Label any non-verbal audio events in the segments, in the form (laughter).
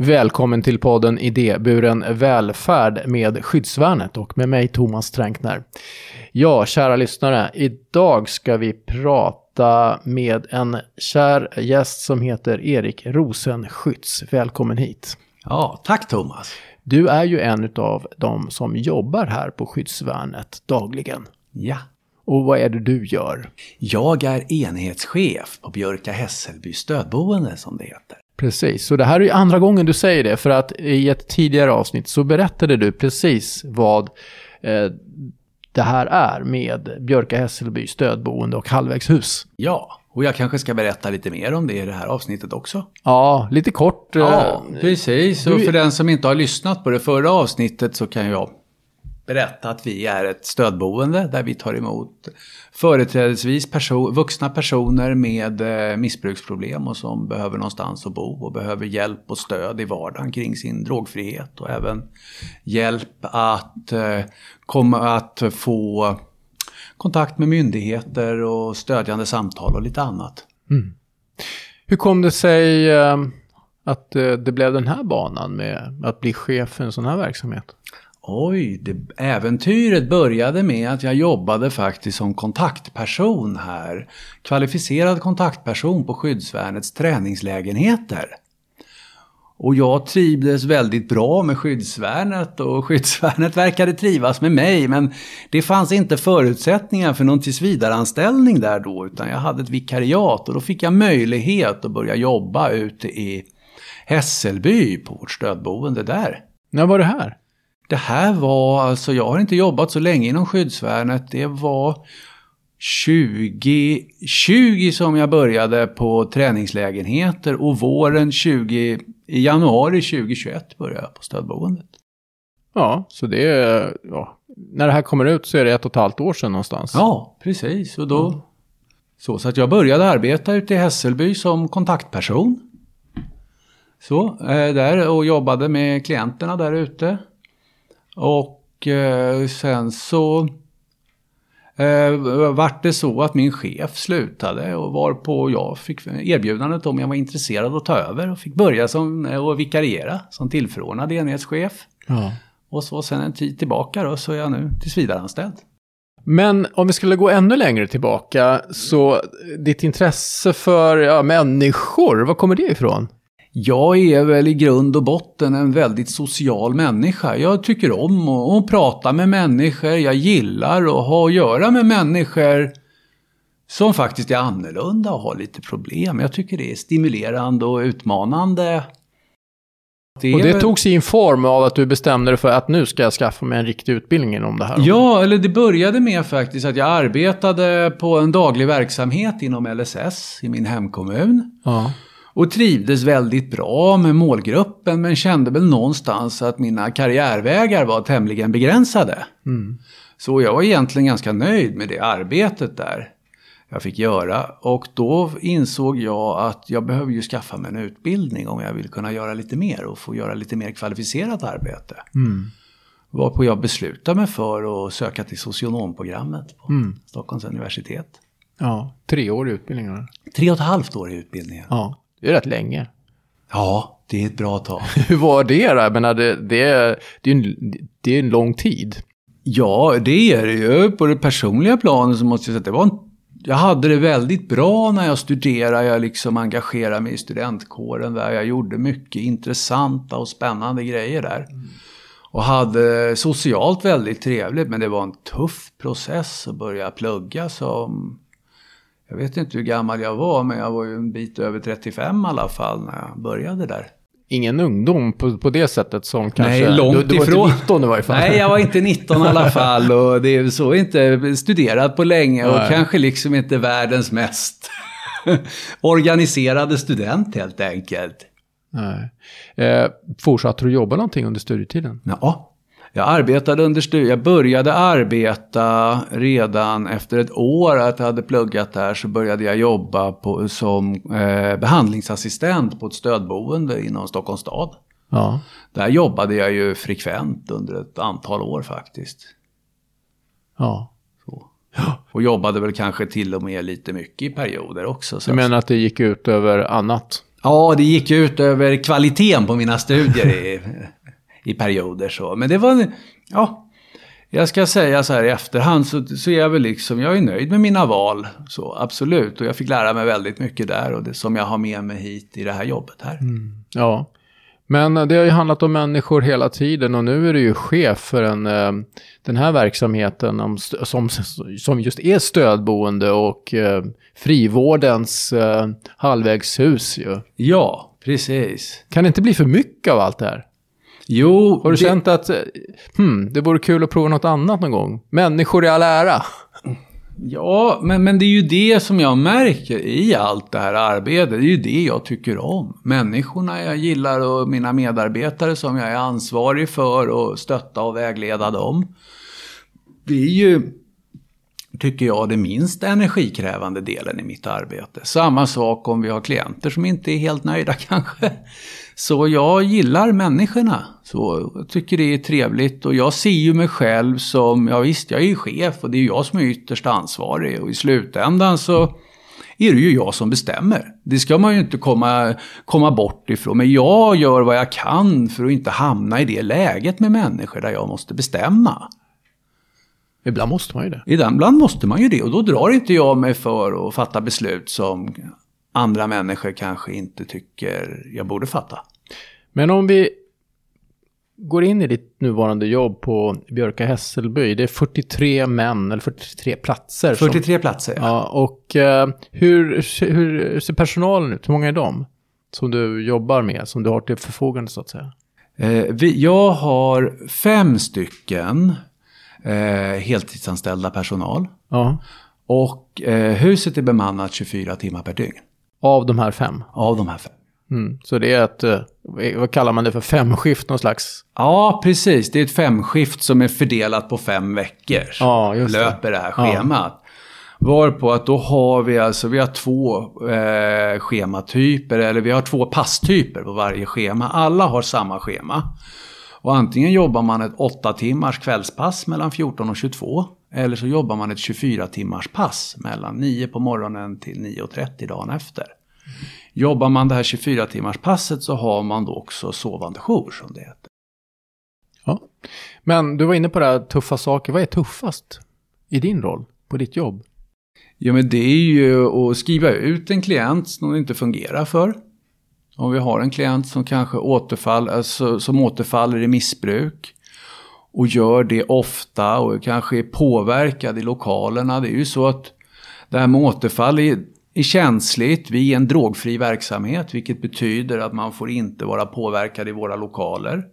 Välkommen till podden Idéburen välfärd med Skyddsvärnet och med mig Thomas Tränkner. Ja, kära lyssnare, idag ska vi prata med en kär gäst som heter Erik Rosenschütz. Välkommen hit. Ja, tack Thomas. Du är ju en av de som jobbar här på Skyddsvärnet dagligen. Ja. Och vad är det du gör? Jag är enhetschef på Björka Hässelby stödboende som det heter. Precis, så det här är ju andra gången du säger det, för att i ett tidigare avsnitt så berättade du precis vad eh, det här är med Björka Hässelby stödboende och halvvägshus. Ja, och jag kanske ska berätta lite mer om det i det här avsnittet också. Ja, lite kort. Ja, eh, precis. Och för den som inte har lyssnat på det förra avsnittet så kan jag berätta att vi är ett stödboende där vi tar emot företrädesvis perso- vuxna personer med eh, missbruksproblem och som behöver någonstans att bo och behöver hjälp och stöd i vardagen kring sin drogfrihet och även hjälp att eh, komma att få kontakt med myndigheter och stödjande samtal och lite annat. Mm. Hur kom det sig eh, att det blev den här banan med att bli chef för en sån här verksamhet? Oj, det, äventyret började med att jag jobbade faktiskt som kontaktperson här. Kvalificerad kontaktperson på skyddsvärnets träningslägenheter. Och jag trivdes väldigt bra med skyddsvärnet och skyddsvärnet verkade trivas med mig. Men det fanns inte förutsättningar för någon tillsvidareanställning där då. Utan jag hade ett vikariat och då fick jag möjlighet att börja jobba ute i Hässelby på vårt stödboende där. När var det här? Det här var, alltså jag har inte jobbat så länge inom skyddsvärnet. Det var 2020 som jag började på träningslägenheter och våren 20, i januari 2021 började jag på stödboendet. Ja, så det är... Ja, när det här kommer ut så är det ett och ett halvt år sedan någonstans. Ja, precis. Och då, så, så att jag började arbeta ute i Hässelby som kontaktperson. Så, eh, där och jobbade med klienterna där ute. Och eh, sen så eh, vart det så att min chef slutade och var på jag fick erbjudandet om jag var intresserad att ta över och fick börja som, eh, och vikariera som tillförordnad enhetschef. Ja. Och så sen en tid tillbaka då så är jag nu tillsvidareanställd. Men om vi skulle gå ännu längre tillbaka, så ditt intresse för ja, människor, var kommer det ifrån? Jag är väl i grund och botten en väldigt social människa. Jag tycker om att, att prata med människor. Jag gillar att ha att göra med människor som faktiskt är annorlunda och har lite problem. Jag tycker det är stimulerande och utmanande. är Och det väl- tog sig in form av att du bestämde dig för att nu ska jag skaffa mig en riktig utbildning inom det här. Ja, eller det började med faktiskt att jag arbetade på en daglig verksamhet inom LSS i min hemkommun. Ja. Och trivdes väldigt bra med målgruppen men kände väl någonstans att mina karriärvägar var tämligen begränsade. Mm. Så jag var egentligen ganska nöjd med det arbetet där jag fick göra. Och då insåg jag att jag behöver ju skaffa mig en utbildning om jag vill kunna göra lite mer och få göra lite mer kvalificerat arbete. Mm. Varpå jag beslutade mig för att söka till socionomprogrammet på Mm. Stockholms universitet. ja. Treårig utbildning. eller? Tre och ett halvt år i utbildningen. Ja. Det är rätt länge. Ja, det är ett bra tag. (laughs) Hur var det då? Jag menar, det, det, är, det, är en, det är en lång tid. Ja, det är det ju. På det personliga planet så måste jag säga att det var en, jag hade det väldigt bra när jag studerade. Jag liksom engagerade mig i studentkåren där. Jag gjorde mycket intressanta och spännande grejer där. Och hade socialt väldigt trevligt. Men det var en tuff process att börja plugga som... Jag vet inte hur gammal jag var, men jag var ju en bit över 35 i alla fall när jag började där. Ingen ungdom på, på det sättet som kanske... Nej, långt du, du var ifrån. inte 19 i varje fall. Nej, jag var inte 19 i alla (laughs) fall och det är så inte studerat på länge och Nej. kanske liksom inte världens mest (laughs) organiserade student helt enkelt. Nej. Eh, fortsatte du jobba någonting under studietiden? Ja, jag arbetade under studier. Jag började arbeta redan efter ett år att jag hade pluggat där så började jag jobba på, som eh, behandlingsassistent på ett stödboende inom Stockholms stad. Ja. Där jobbade jag ju frekvent under ett antal år faktiskt. Ja. Så. Och jobbade väl kanske till och med lite mycket i perioder också. Så Du menar att det gick ut över annat? Ja, det gick ut över kvaliteten på mina studier i, perioder så. Men det var, ja, jag ska säga så här i efterhand så, så är jag väl liksom, jag är nöjd med mina val. Så absolut, och jag fick lära mig väldigt mycket där och det som jag har med mig hit i det här jobbet här. Mm. Ja, men det har ju handlat om människor hela tiden och nu är du ju chef för en, eh, den här verksamheten om, som, som just är stödboende och eh, frivårdens eh, halvvägshus ju. Ja, precis. Kan det inte bli för mycket av allt det här? Jo, Har du det... känt att hmm, det vore kul att prova något annat någon gång? Människor i all ära. Ja, men, men det är ju det som jag märker i allt det här arbetet. Det är ju det jag tycker om. Människorna jag gillar och mina medarbetare som jag är ansvarig för och stötta och vägleda dem. Det är ju, tycker jag, den minst energikrävande delen i mitt arbete. Samma sak om vi har klienter som inte är helt nöjda (laughs) kanske. Så jag gillar människorna. Så jag tycker det är trevligt och jag ser ju mig själv som, ja visst jag är ju chef och det är jag som är ytterst ansvarig och i slutändan så är det ju jag som bestämmer. Det ska man ju inte komma, komma bort ifrån. Men jag gör vad jag kan för att inte hamna i det läget med människor där jag måste bestämma. Ibland måste man ju det. Ibland måste man ju det och då drar inte jag mig för att fatta beslut som andra människor kanske inte tycker jag borde fatta. Men om vi går in i ditt nuvarande jobb på Björka Hässelby. Det är 43 män, eller 43 platser. 43 som, platser, ja. ja och uh, hur, hur ser personalen ut? Hur många är de som du jobbar med, som du har till förfogande så att säga? Eh, vi, jag har fem stycken eh, heltidsanställda personal. Ja. Och eh, huset är bemannat 24 timmar per dygn. Av de här fem? Av de här fem. Mm, så det är ett, eh, vad kallar man det för, femskift någon slags? Ja, precis. Det är ett femskift som är fördelat på fem veckor. Ja, just det. Löper det här schemat. Ja. Varpå att då har vi alltså, vi har två eh, schematyper, eller vi har två passtyper på varje schema. Alla har samma schema. Och antingen jobbar man ett 8 timmars kvällspass mellan 14 och 22. Eller så jobbar man ett 24 timmars pass mellan 9 på morgonen till 9.30 dagen efter. Jobbar man det här 24 timmars passet så har man då också sovande jour som det heter. Ja. Men du var inne på det här tuffa saker. Vad är tuffast i din roll på ditt jobb? Ja men det är ju att skriva ut en klient som det inte fungerar för. Om vi har en klient som kanske återfall, alltså, som återfaller i missbruk och gör det ofta och kanske är påverkad i lokalerna. Det är ju så att det här med återfall är, är känsligt. Vi är en drogfri verksamhet vilket betyder att man får inte vara påverkad i våra lokaler.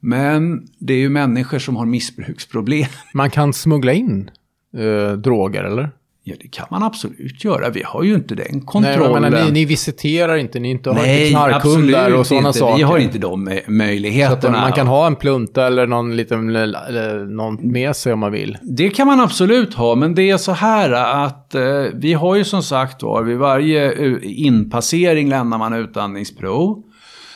Men det är ju människor som har missbruksproblem. Man kan smuggla in eh, droger eller? Ja, det kan man absolut göra. Vi har ju inte den kontrollen. Nej, men ni, ni visiterar inte, ni inte har Nej, inte knarkhundar och sådana saker. Vi har inte de möjligheterna. Så man kan ha en plunta eller någon liten, någon med sig om man vill. Det kan man absolut ha, men det är så här att eh, vi har ju som sagt var, vid varje eh, inpassering lämnar man utandningsprov.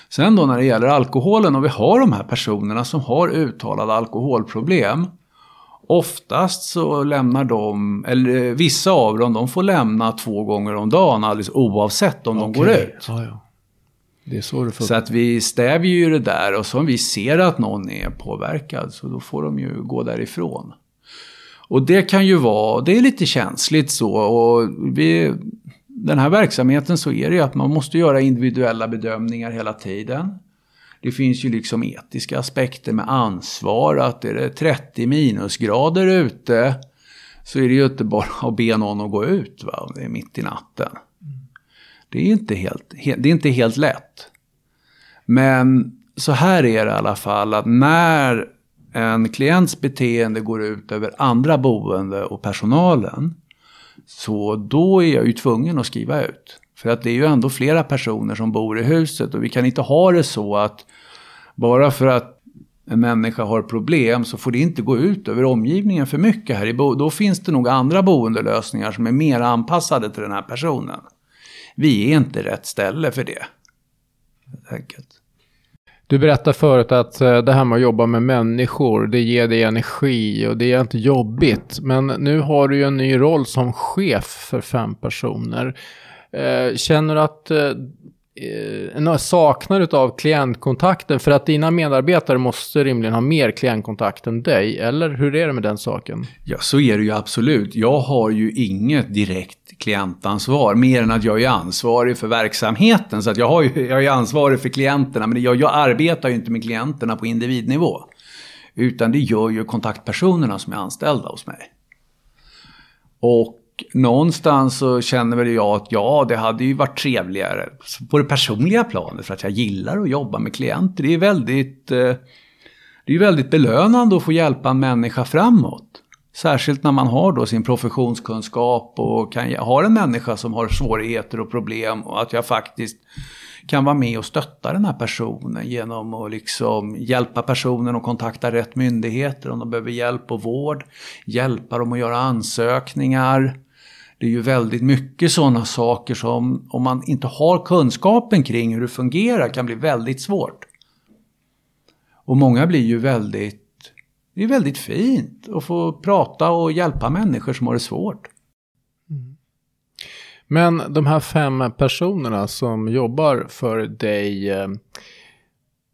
Sen då när det gäller alkoholen och vi har de här personerna som har uttalade alkoholproblem. Oftast så lämnar de, eller eh, vissa av dem, de får lämna två gånger om dagen alldeles oavsett om okay. de går ut. Ja, ja. Det är så det. Så att vi stävjer ju det där och så om vi ser att någon är påverkad så då får de ju gå därifrån. Och det kan ju vara, det är lite känsligt så och vi, den här verksamheten så är det ju att man måste göra individuella bedömningar hela tiden. Det finns ju liksom etiska aspekter med ansvar. Att är det 30 minusgrader ute så är det ju inte bara att be någon att gå ut. Va? Det är mitt i natten. Det är inte helt, det är inte helt lätt. Men så här är det i alla fall att när en klients beteende går ut över andra boende och personalen. Så då är jag ju tvungen att skriva ut. För att det är ju ändå flera personer som bor i huset och vi kan inte ha det så att bara för att en människa har problem så får det inte gå ut över omgivningen för mycket här. I Då finns det nog andra boendelösningar som är mer anpassade till den här personen. Vi är inte rätt ställe för det. Enkelt. Du berättade förut att eh, det här med att jobba med människor, det ger dig energi och det är inte jobbigt. Men nu har du ju en ny roll som chef för fem personer. Eh, känner du att eh, eh, en saknar av klientkontakten? För att dina medarbetare måste rimligen ha mer klientkontakt än dig, eller hur är det med den saken? Ja, så är det ju absolut. Jag har ju inget direkt klientansvar, mer än att jag är ansvarig för verksamheten. Så att jag, har ju, jag är ansvarig för klienterna, men jag, jag arbetar ju inte med klienterna på individnivå. Utan det gör ju kontaktpersonerna som är anställda hos mig. Och någonstans så känner väl jag att ja, det hade ju varit trevligare på det personliga planet för att jag gillar att jobba med klienter. Det är väldigt, eh, det är väldigt belönande att få hjälpa en människa framåt. Särskilt när man har då sin professionskunskap och kan, har en människa som har svårigheter och problem och att jag faktiskt kan vara med och stötta den här personen genom att liksom hjälpa personen att kontakta rätt myndigheter om de behöver hjälp och vård. Hjälpa dem att göra ansökningar. Det är ju väldigt mycket sådana saker som om man inte har kunskapen kring hur det fungerar kan bli väldigt svårt. Och många blir ju väldigt det är väldigt fint att få prata och hjälpa människor som har det svårt. Mm. Men de här fem personerna som jobbar för dig, eh,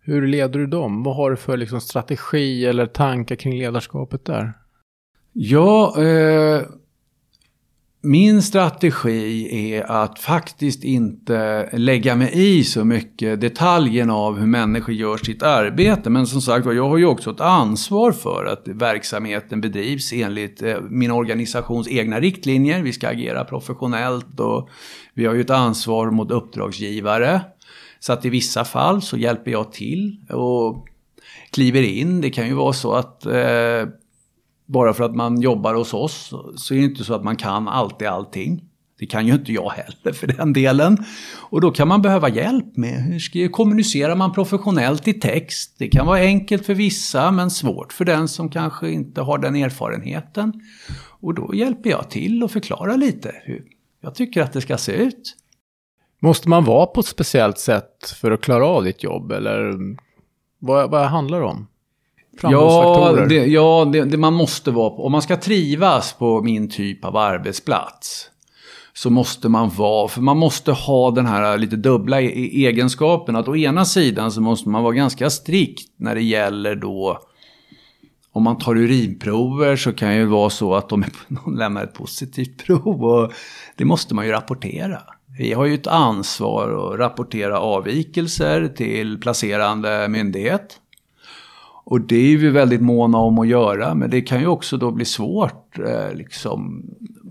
hur leder du dem? Vad har du för liksom strategi eller tankar kring ledarskapet där? Ja, eh, min strategi är att faktiskt inte lägga mig i så mycket detaljen av hur människor gör sitt arbete. Men som sagt jag har ju också ett ansvar för att verksamheten bedrivs enligt eh, min organisations egna riktlinjer. Vi ska agera professionellt och vi har ju ett ansvar mot uppdragsgivare. Så att i vissa fall så hjälper jag till och kliver in. Det kan ju vara så att eh, bara för att man jobbar hos oss så är det inte så att man kan alltid allting. Det kan ju inte jag heller för den delen. Och då kan man behöva hjälp med hur kommunicerar man professionellt i text. Det kan vara enkelt för vissa men svårt för den som kanske inte har den erfarenheten. Och då hjälper jag till och förklarar lite hur jag tycker att det ska se ut. Måste man vara på ett speciellt sätt för att klara av ditt jobb eller vad, vad handlar det om? Ja, det, ja det, det, man måste vara. Om man ska trivas på min typ av arbetsplats så måste man vara, för man måste ha den här lite dubbla e, e, egenskapen. Att å ena sidan så måste man vara ganska strikt när det gäller då om man tar urinprover så kan det ju vara så att de, de (laughs) lämnar ett positivt prov och det måste man ju rapportera. Vi har ju ett ansvar att rapportera avvikelser till placerande myndighet. Och det är vi väldigt måna om att göra, men det kan ju också då bli svårt eh, liksom,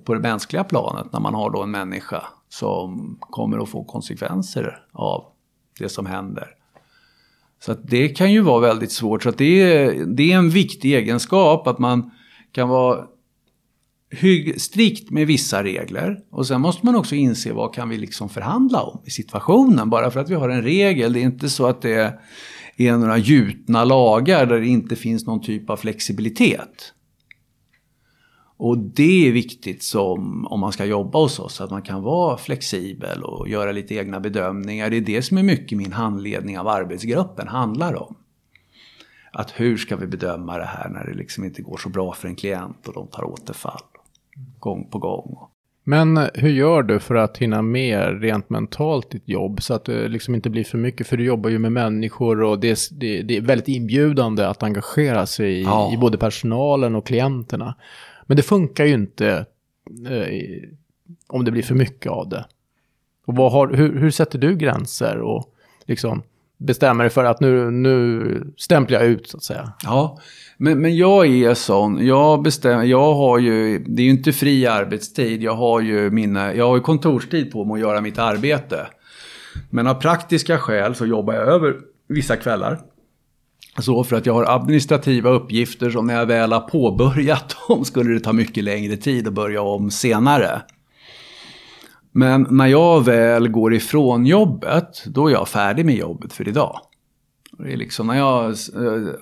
på det mänskliga planet när man har då en människa som kommer att få konsekvenser av det som händer. Så att det kan ju vara väldigt svårt. Så att det, är, det är en viktig egenskap att man kan vara strikt med vissa regler. Och sen måste man också inse vad kan vi liksom förhandla om i situationen. Bara för att vi har en regel, det är inte så att det är några gjutna lagar där det inte finns någon typ av flexibilitet. Och det är viktigt som, om man ska jobba hos oss, att man kan vara flexibel och göra lite egna bedömningar. Det är det som är mycket min handledning av arbetsgruppen handlar om. Att hur ska vi bedöma det här när det liksom inte går så bra för en klient och de tar återfall gång på gång. Men hur gör du för att hinna med rent mentalt ditt jobb så att det liksom inte blir för mycket? För du jobbar ju med människor och det är, det, det är väldigt inbjudande att engagera sig ja. i, i, både personalen och klienterna. Men det funkar ju inte eh, om det blir för mycket av det. Och har, hur, hur sätter du gränser och liksom bestämmer dig för att nu, nu stämplar jag ut så att säga? Ja, men, men jag är sån. Jag bestämmer, jag har ju, det är ju inte fri arbetstid. Jag har ju mina, jag har ju kontorstid på mig att göra mitt arbete. Men av praktiska skäl så jobbar jag över vissa kvällar. Så för att jag har administrativa uppgifter som när jag väl har påbörjat (laughs) dem skulle det ta mycket längre tid att börja om senare. Men när jag väl går ifrån jobbet, då är jag färdig med jobbet för idag. Det är liksom när jag eh,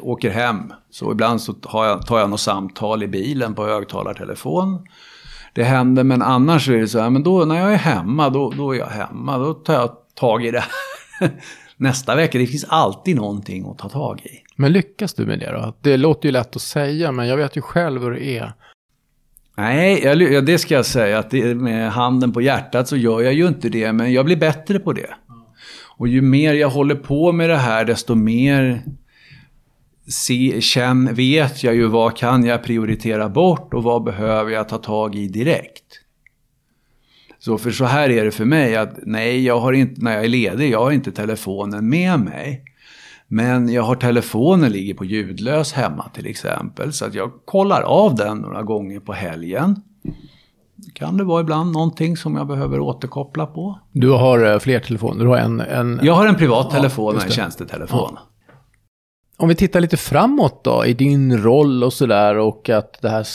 åker hem, så ibland så tar jag, tar jag något samtal i bilen på högtalartelefon. Det händer, men annars är det så här, men då när jag är hemma, då, då är jag hemma. Då tar jag tag i det (laughs) nästa vecka. Det finns alltid någonting att ta tag i. Men lyckas du med det då? Det låter ju lätt att säga, men jag vet ju själv hur det är. Nej, jag, det ska jag säga att det, med handen på hjärtat så gör jag ju inte det, men jag blir bättre på det. Och ju mer jag håller på med det här, desto mer se, känn, vet jag ju vad kan jag prioritera bort och vad behöver jag ta tag i direkt. Så för så här är det för mig att nej, jag har inte, när jag är ledig, jag har inte telefonen med mig. Men jag har telefonen ligger på ljudlös hemma till exempel. Så att jag kollar av den några gånger på helgen. Kan det vara ibland någonting som jag behöver återkoppla på? Du har eh, fler telefoner, du har en... en... Jag har en privat telefon och en tjänstetelefon. Ja. Om vi tittar lite framåt då, i din roll och sådär och att det här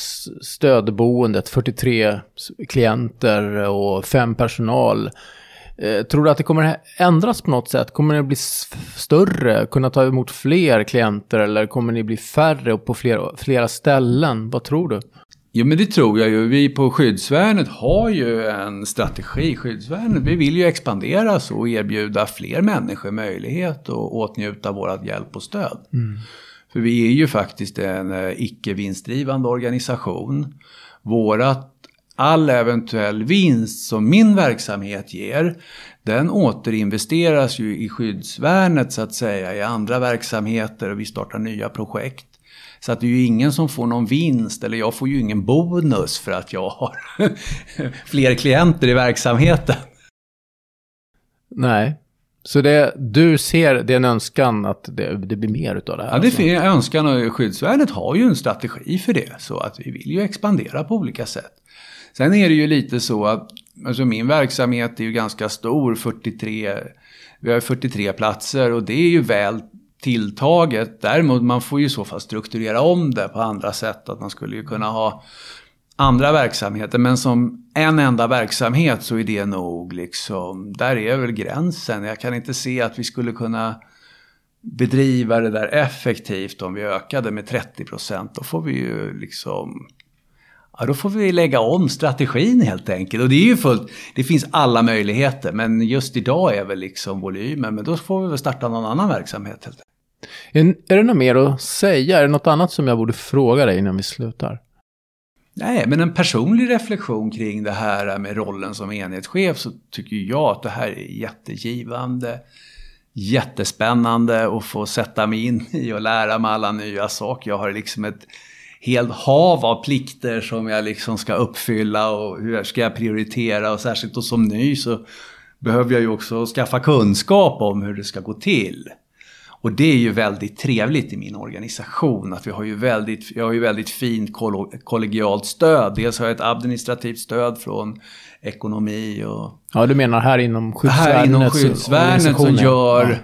stödboendet, 43 klienter och fem personal. Eh, tror du att det kommer ändras på något sätt? Kommer det bli större, kunna ta emot fler klienter eller kommer ni bli färre och på flera, flera ställen? Vad tror du? Jo men det tror jag ju. Vi på skyddsvärnet har ju en strategi. Skyddsvärnet, vi vill ju expandera så och erbjuda fler människor möjlighet att åtnjuta vårat hjälp och stöd. Mm. För vi är ju faktiskt en eh, icke vinstdrivande organisation. Vårat, all eventuell vinst som min verksamhet ger, den återinvesteras ju i skyddsvärnet så att säga, i andra verksamheter och vi startar nya projekt. Så att det är ju ingen som får någon vinst eller jag får ju ingen bonus för att jag har (laughs) fler klienter i verksamheten. Nej, så det, du ser, det är en önskan att det, det blir mer utav det här? Ja, det är en önskan och skyddsvärdet har ju en strategi för det. Så att vi vill ju expandera på olika sätt. Sen är det ju lite så att alltså min verksamhet är ju ganska stor, 43, vi har 43 platser och det är ju väl tilltaget. Däremot man får ju i så fall strukturera om det på andra sätt. Att man skulle ju kunna ha andra verksamheter. Men som en enda verksamhet så är det nog liksom, där är väl gränsen. Jag kan inte se att vi skulle kunna bedriva det där effektivt om vi ökade med 30 procent. Då får vi ju liksom Ja, då får vi lägga om strategin helt enkelt. Och det är ju fullt, det finns alla möjligheter. Men just idag är väl liksom volymen, men då får vi väl starta någon annan verksamhet helt enkelt. Är det något mer att säga? Är det något annat som jag borde fråga dig innan vi slutar? Nej, men en personlig reflektion kring det här med rollen som enhetschef så tycker jag att det här är jättegivande, jättespännande att få sätta mig in i och lära mig alla nya saker. Jag har liksom ett helt hav av plikter som jag liksom ska uppfylla och hur ska jag prioritera och särskilt då som ny så behöver jag ju också skaffa kunskap om hur det ska gå till. Och det är ju väldigt trevligt i min organisation att vi har ju väldigt, jag har ju väldigt fint kollegialt stöd. Dels har jag ett administrativt stöd från ekonomi och... Ja, du menar här inom skyddsvärnet? Här inom skyddsvärnet som gör, ja.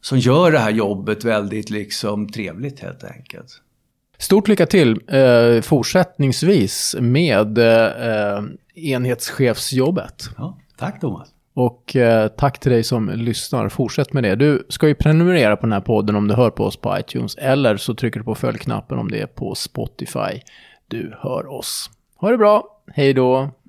som gör det här jobbet väldigt liksom trevligt helt enkelt. Stort lycka till eh, fortsättningsvis med eh, enhetschefsjobbet. Ja, tack Thomas. Och eh, tack till dig som lyssnar. Fortsätt med det. Du ska ju prenumerera på den här podden om du hör på oss på iTunes. Eller så trycker du på följknappen om det är på Spotify du hör oss. Ha det bra. Hej då.